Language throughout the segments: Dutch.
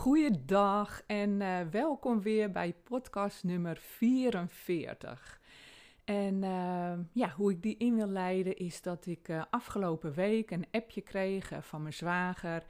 Goeiedag en uh, welkom weer bij podcast nummer 44. En uh, ja, hoe ik die in wil leiden is dat ik uh, afgelopen week een appje kreeg van mijn zwager.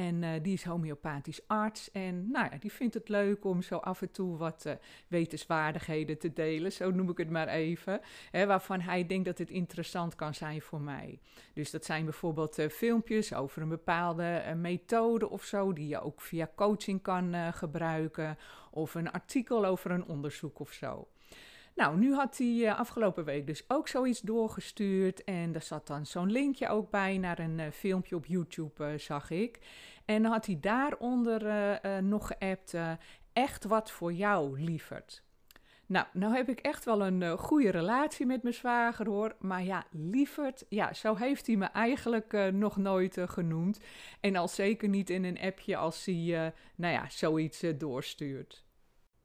En uh, die is homeopathisch arts. En nou ja, die vindt het leuk om zo af en toe wat uh, wetenswaardigheden te delen. Zo noem ik het maar even. Hè, waarvan hij denkt dat het interessant kan zijn voor mij. Dus dat zijn bijvoorbeeld uh, filmpjes over een bepaalde methode of zo. Die je ook via coaching kan gebruiken. Of een artikel over een onderzoek of zo. Nou, nu had hij uh, afgelopen week dus ook zoiets doorgestuurd. En daar zat dan zo'n linkje ook bij naar een uh, filmpje op YouTube, uh, zag ik. En dan had hij daaronder nog geappt, echt wat voor jou, lieverd. Nou, nou heb ik echt wel een goede relatie met mijn zwager hoor. Maar ja, lieverd, ja, zo heeft hij me eigenlijk nog nooit genoemd. En al zeker niet in een appje als hij, nou ja, zoiets doorstuurt.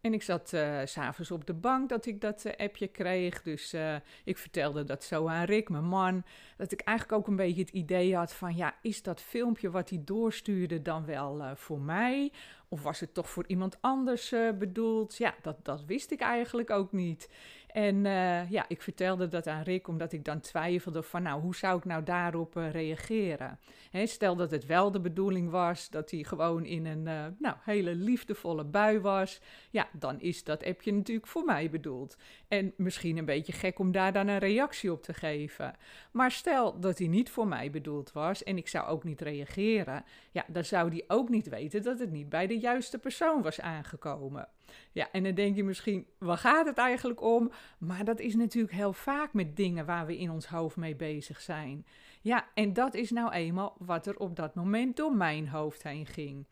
En ik zat uh, s'avonds op de bank dat ik dat uh, appje kreeg. Dus uh, ik vertelde dat zo aan Rick, mijn man. Dat ik eigenlijk ook een beetje het idee had van... ja, is dat filmpje wat hij doorstuurde dan wel voor mij? Of was het toch voor iemand anders bedoeld? Ja, dat, dat wist ik eigenlijk ook niet. En uh, ja, ik vertelde dat aan Rick omdat ik dan twijfelde van, nou, hoe zou ik nou daarop uh, reageren? Stel dat het wel de bedoeling was dat hij gewoon in een uh, nou, hele liefdevolle bui was. Ja, dan is dat appje natuurlijk voor mij bedoeld. En misschien een beetje gek om daar dan een reactie op te geven. Maar stel dat hij niet voor mij bedoeld was en ik zou ook niet reageren. Ja, dan zou hij ook niet weten dat het niet bij de juiste persoon was aangekomen. Ja, en dan denk je misschien, waar gaat het eigenlijk om? Maar dat is natuurlijk heel vaak met dingen waar we in ons hoofd mee bezig zijn. Ja, en dat is nou eenmaal wat er op dat moment door mijn hoofd heen ging.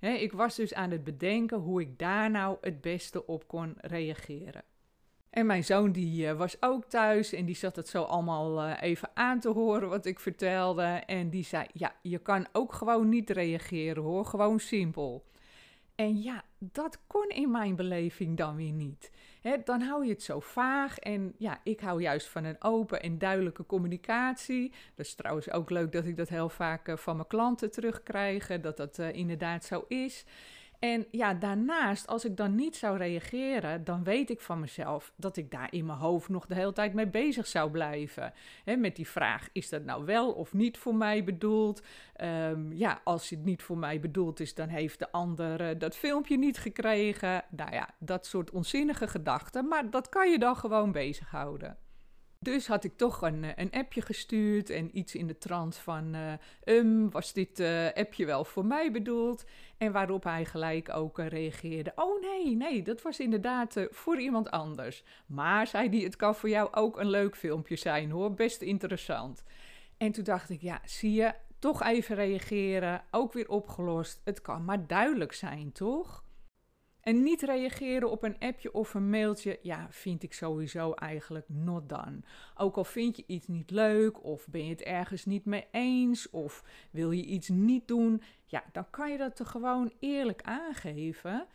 ik was dus aan het bedenken hoe ik daar nou het beste op kon reageren. En mijn zoon die uh, was ook thuis en die zat het zo allemaal uh, even aan te horen wat ik vertelde. En die zei, ja, je kan ook gewoon niet reageren hoor, gewoon simpel. En ja, dat kon in mijn beleving dan weer niet. dan hou je het zo vaag. En ja, ik hou juist van een open en duidelijke communicatie. Dat is trouwens ook leuk dat ik dat heel vaak uh, van mijn klanten terugkrijg. Dat dat uh, inderdaad zo is. En ja, daarnaast, als ik dan niet zou reageren, dan weet ik van mezelf dat ik daar in mijn hoofd nog de hele tijd mee bezig zou blijven. Met die vraag: is dat nou wel of niet voor mij bedoeld? Um, ja, als het niet voor mij bedoeld is, dan heeft de ander uh, dat filmpje niet gekregen. Nou ja, dat soort onzinnige gedachten. Maar dat kan je dan gewoon bezighouden. Dus had ik toch een, eh, een appje gestuurd en iets in de trant van... Uh, um, was dit uh, appje wel voor mij bedoeld? En waarop hij gelijk ook reageerde... Oh nee, nee, dat was inderdaad voor iemand anders. Maar, zei hij, het kan voor jou ook een leuk filmpje zijn hoor, best interessant. En toen dacht ik, ja, zie je, toch even reageren, ook weer opgelost. Het kan maar duidelijk zijn, toch? En niet reageren op een appje of een mailtje, ja, vind ik sowieso eigenlijk not done. Ook al vind je iets niet leuk, of ben je het ergens niet mee eens, of wil je iets niet doen, ja, dan kan je dat er gewoon eerlijk aangeven.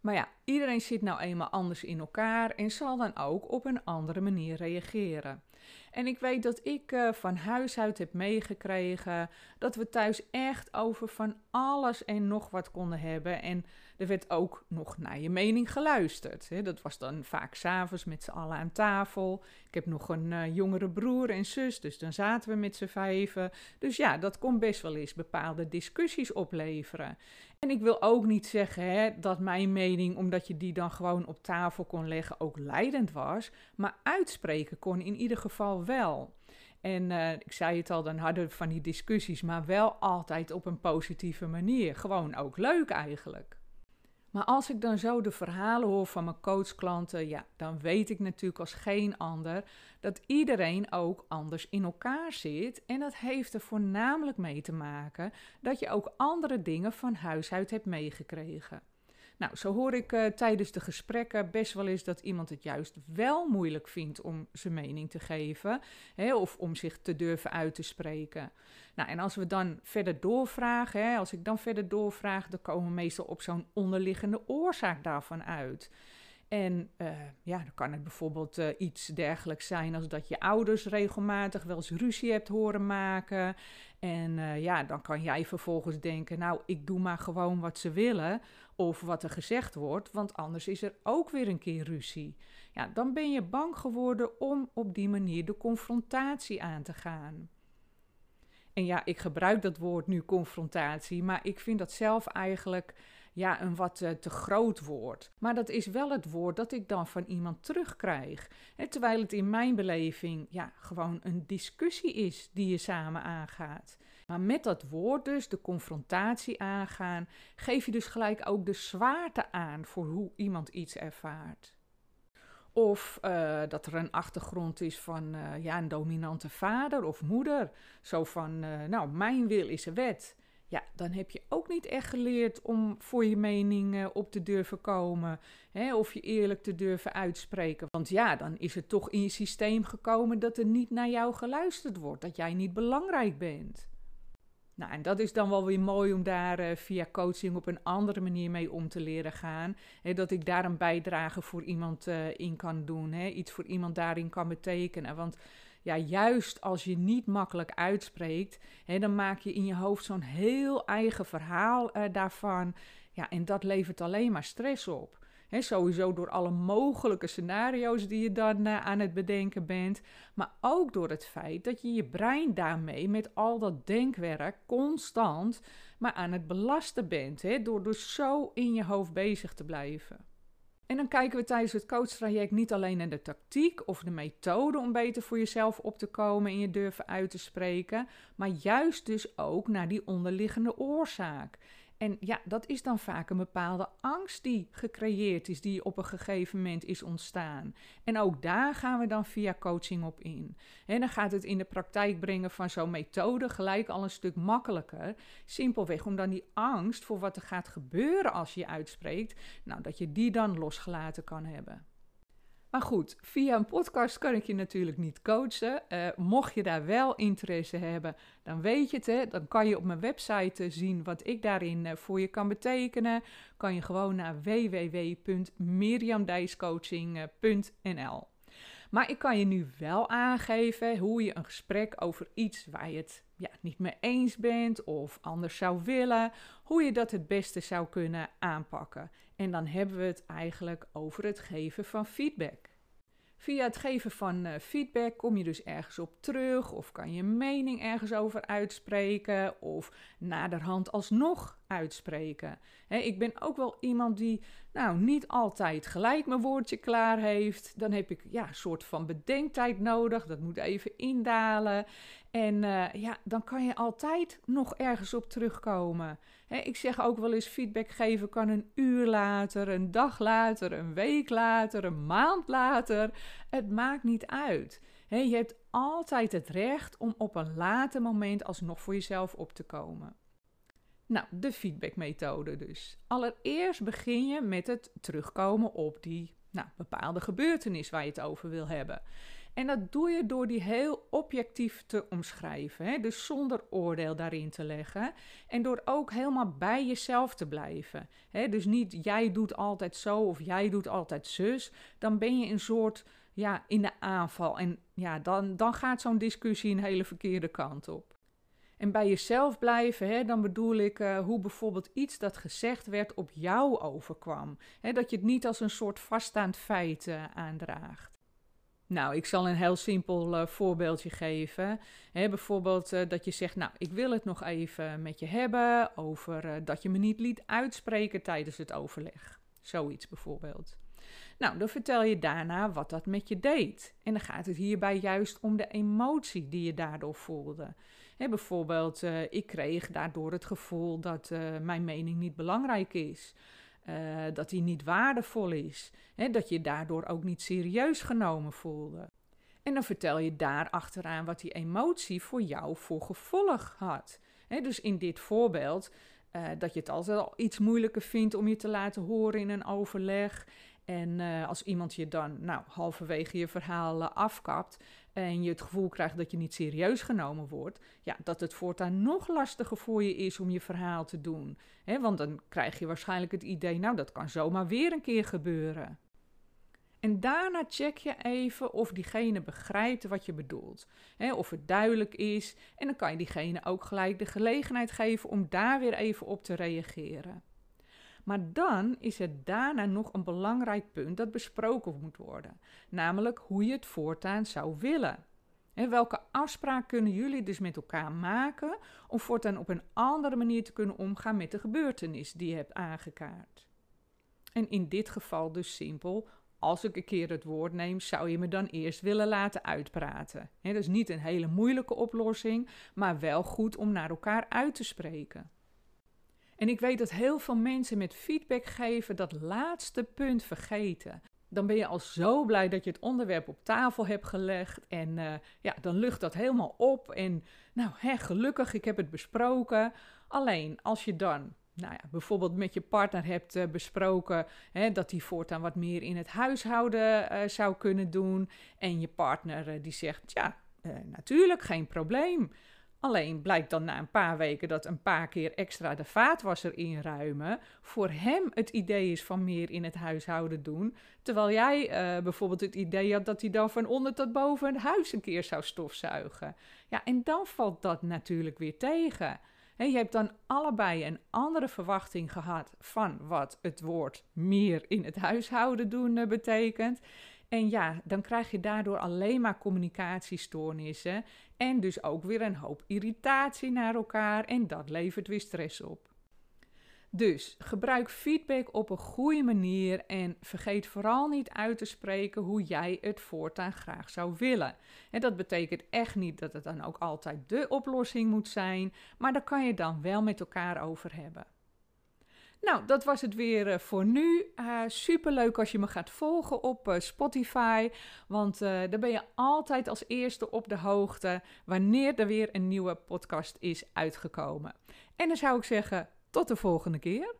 Maar ja, iedereen zit nou eenmaal anders in elkaar en zal dan ook op een andere manier reageren. En ik weet dat ik uh, van huis uit heb meegekregen dat we thuis echt over van alles en nog wat konden hebben. En er werd ook nog naar je mening geluisterd. Hè. Dat was dan vaak s'avonds met z'n allen aan tafel. Ik heb nog een uh, jongere broer en zus, dus dan zaten we met z'n vijven. Dus ja, dat kon best wel eens bepaalde discussies opleveren. En ik wil ook niet zeggen hè, dat mijn mening, omdat je die dan gewoon op tafel kon leggen, ook leidend was. Maar uitspreken kon in ieder geval wel. En uh, ik zei het al, dan hadden van die discussies, maar wel altijd op een positieve manier. Gewoon ook leuk eigenlijk. Maar als ik dan zo de verhalen hoor van mijn coachklanten, ja, dan weet ik natuurlijk als geen ander dat iedereen ook anders in elkaar zit. En dat heeft er voornamelijk mee te maken dat je ook andere dingen van huis uit hebt meegekregen. Nou, zo hoor ik uh, tijdens de gesprekken best wel eens dat iemand het juist wel moeilijk vindt om zijn mening te geven hè, of om zich te durven uit te spreken. Nou, en als we dan verder doorvragen, hè, als ik dan verder doorvraag, dan komen we meestal op zo'n onderliggende oorzaak daarvan uit. En uh, ja, dan kan het bijvoorbeeld uh, iets dergelijks zijn als dat je ouders regelmatig wel eens ruzie hebt horen maken. En uh, ja, dan kan jij vervolgens denken, nou, ik doe maar gewoon wat ze willen of wat er gezegd wordt, want anders is er ook weer een keer ruzie. Ja, dan ben je bang geworden om op die manier de confrontatie aan te gaan. En ja, ik gebruik dat woord nu confrontatie, maar ik vind dat zelf eigenlijk ja, een wat uh, te groot woord. Maar dat is wel het woord dat ik dan van iemand terugkrijg. Terwijl het in mijn beleving ja, gewoon een discussie is die je samen aangaat. Maar met dat woord dus, de confrontatie aangaan, geef je dus gelijk ook de zwaarte aan voor hoe iemand iets ervaart. Of uh, dat er een achtergrond is van uh, ja, een dominante vader of moeder. Zo van, nou, mijn wil is een wet. Ja, dan heb je ook niet echt geleerd om voor je mening op te durven komen. Hè, of je eerlijk te durven uitspreken. Want ja, dan is het toch in je systeem gekomen dat er niet naar jou geluisterd wordt. Dat jij niet belangrijk bent. Nou, en dat is dan wel weer mooi om daar uh, via coaching op een andere manier mee om te leren gaan. He, dat ik daar een bijdrage voor iemand uh, in kan doen, he, iets voor iemand daarin kan betekenen. Want ja, juist als je niet makkelijk uitspreekt, he, dan maak je in je hoofd zo'n heel eigen verhaal uh, daarvan. Ja, en dat levert alleen maar stress op. Sowieso door alle mogelijke scenario's die je dan uh, aan het bedenken bent. Maar ook door het feit dat je je brein daarmee met al dat denkwerk constant maar aan het belasten bent. Door dus zo in je hoofd bezig te blijven. En dan kijken we tijdens het coachtraject niet alleen naar de tactiek of de methode om beter voor jezelf op te komen en je durven uit te spreken, maar juist dus ook naar die onderliggende oorzaak. En ja, dat is dan vaak een bepaalde angst die gecreëerd is, die op een gegeven moment is ontstaan. En ook daar gaan we dan via coaching op in. En dan gaat het in de praktijk brengen van zo'n methode gelijk al een stuk makkelijker. Simpelweg om dan die angst voor wat er gaat gebeuren als je je uitspreekt, nou, dat je die dan losgelaten kan hebben. Maar goed, via een podcast kan ik je natuurlijk niet coachen. Uh, mocht je daar wel interesse hebben, dan weet je het. Hè? Dan kan je op mijn website uh, zien wat ik daarin uh, voor je kan betekenen. Kan je gewoon naar www.miriamdijscoaching.nl. Maar ik kan je nu wel aangeven hoe je een gesprek over iets waar je het ja, niet mee eens bent of anders zou willen, hoe je dat het beste zou kunnen aanpakken. En dan hebben we het eigenlijk over het geven van feedback. Via het geven van uh, feedback kom je dus ergens op terug of kan je mening ergens over uitspreken of naderhand alsnog uitspreken. ik ben ook wel iemand die nou niet altijd gelijk mijn woordje klaar heeft. Dan heb ik ja, een soort van bedenktijd nodig. Dat moet even indalen. En uh, ja, dan kan je altijd nog ergens op terugkomen. ik zeg ook wel eens: feedback geven kan een uur later, een dag later, een week later, een maand later. Het maakt niet uit. je hebt altijd het recht om op een later moment alsnog voor jezelf op te komen. Nou, de feedbackmethode dus. Allereerst begin je met het terugkomen op die nou, bepaalde gebeurtenis waar je het over wil hebben. En dat doe je door die heel objectief te omschrijven. Hè? Dus zonder oordeel daarin te leggen. En door ook helemaal bij jezelf te blijven. Hè? Dus niet jij doet altijd zo of jij doet altijd zus. Dan ben je een soort ja, in de aanval. En ja, dan, dan gaat zo'n discussie een hele verkeerde kant op. En bij jezelf blijven, hè, dan bedoel ik uh, hoe bijvoorbeeld iets dat gezegd werd op jou overkwam. Hè, dat je het niet als een soort vaststaand feit uh, aandraagt. Nou, ik zal een heel simpel uh, voorbeeldje geven. Hè, bijvoorbeeld dat je zegt, nou, ik wil het nog even met je hebben over dat je me niet liet uitspreken tijdens het overleg. Zoiets bijvoorbeeld. Nou, dan vertel je daarna wat dat met je deed. En dan gaat het hierbij juist om de emotie die je daardoor voelde bijvoorbeeld, uh, ik kreeg daardoor het gevoel dat uh, mijn mening niet belangrijk is. Uh, dat die niet waardevol is. dat je daardoor ook niet serieus genomen voelde. En dan vertel je daar achteraan wat die emotie voor jou voor gevolg had. dus in dit voorbeeld dat je het altijd al iets moeilijker vindt om je te laten horen in een overleg. En als iemand je dan nou, halverwege je verhaal afkapt en je het gevoel krijgt dat je niet serieus genomen wordt, ja, dat het voortaan nog lastiger voor je is om je verhaal te doen. He, want dan krijg je waarschijnlijk het idee, nou, dat kan zomaar weer een keer gebeuren. En daarna check je even of diegene begrijpt wat je bedoelt. He, of het duidelijk is. En dan kan je diegene ook gelijk de gelegenheid geven om daar weer even op te reageren. Maar dan is er daarna nog een belangrijk punt dat besproken moet worden, namelijk hoe je het voortaan zou willen. En welke afspraak kunnen jullie dus met elkaar maken om voortaan op een andere manier te kunnen omgaan met de gebeurtenis die je hebt aangekaart? En in dit geval dus simpel, als ik een keer het woord neem, zou je me dan eerst willen laten uitpraten. Dat is niet een hele moeilijke oplossing, maar wel goed om naar elkaar uit te spreken. En ik weet dat heel veel mensen met feedback geven dat laatste punt vergeten. Dan ben je al zo blij dat je het onderwerp op tafel hebt gelegd. En uh, ja, dan lucht dat helemaal op. En nou, hè, gelukkig, ik heb het besproken. Alleen als je dan nou ja, bijvoorbeeld met je partner hebt uh, besproken hè, dat hij voortaan wat meer in het huishouden uh, zou kunnen doen. En je partner die zegt, ja, natuurlijk, geen probleem. Alleen blijkt dan na een paar weken dat een paar keer extra de vaatwasser inruimen voor hem het idee is van meer in het huishouden doen. Terwijl jij uh, bijvoorbeeld het idee had dat hij dan van onder tot boven het huis een keer zou stofzuigen. Ja, en dan valt dat natuurlijk weer tegen. He, je hebt dan allebei een andere verwachting gehad van wat het woord meer in het huishouden doen uh, betekent. En ja, dan krijg je daardoor alleen maar communicatiestoornissen en dus ook weer een hoop irritatie naar elkaar en dat levert weer stress op. Dus gebruik feedback op een goede manier en vergeet vooral niet uit te spreken hoe jij het voortaan graag zou willen. En dat betekent echt niet dat het dan ook altijd de oplossing moet zijn, maar daar kan je dan wel met elkaar over hebben. Nou, dat was het weer uh, voor nu. Uh, Super leuk als je me gaat volgen op uh, Spotify. Want daar ben je altijd als eerste op de hoogte wanneer er weer een nieuwe podcast is uitgekomen. En dan zou ik zeggen, tot de volgende keer.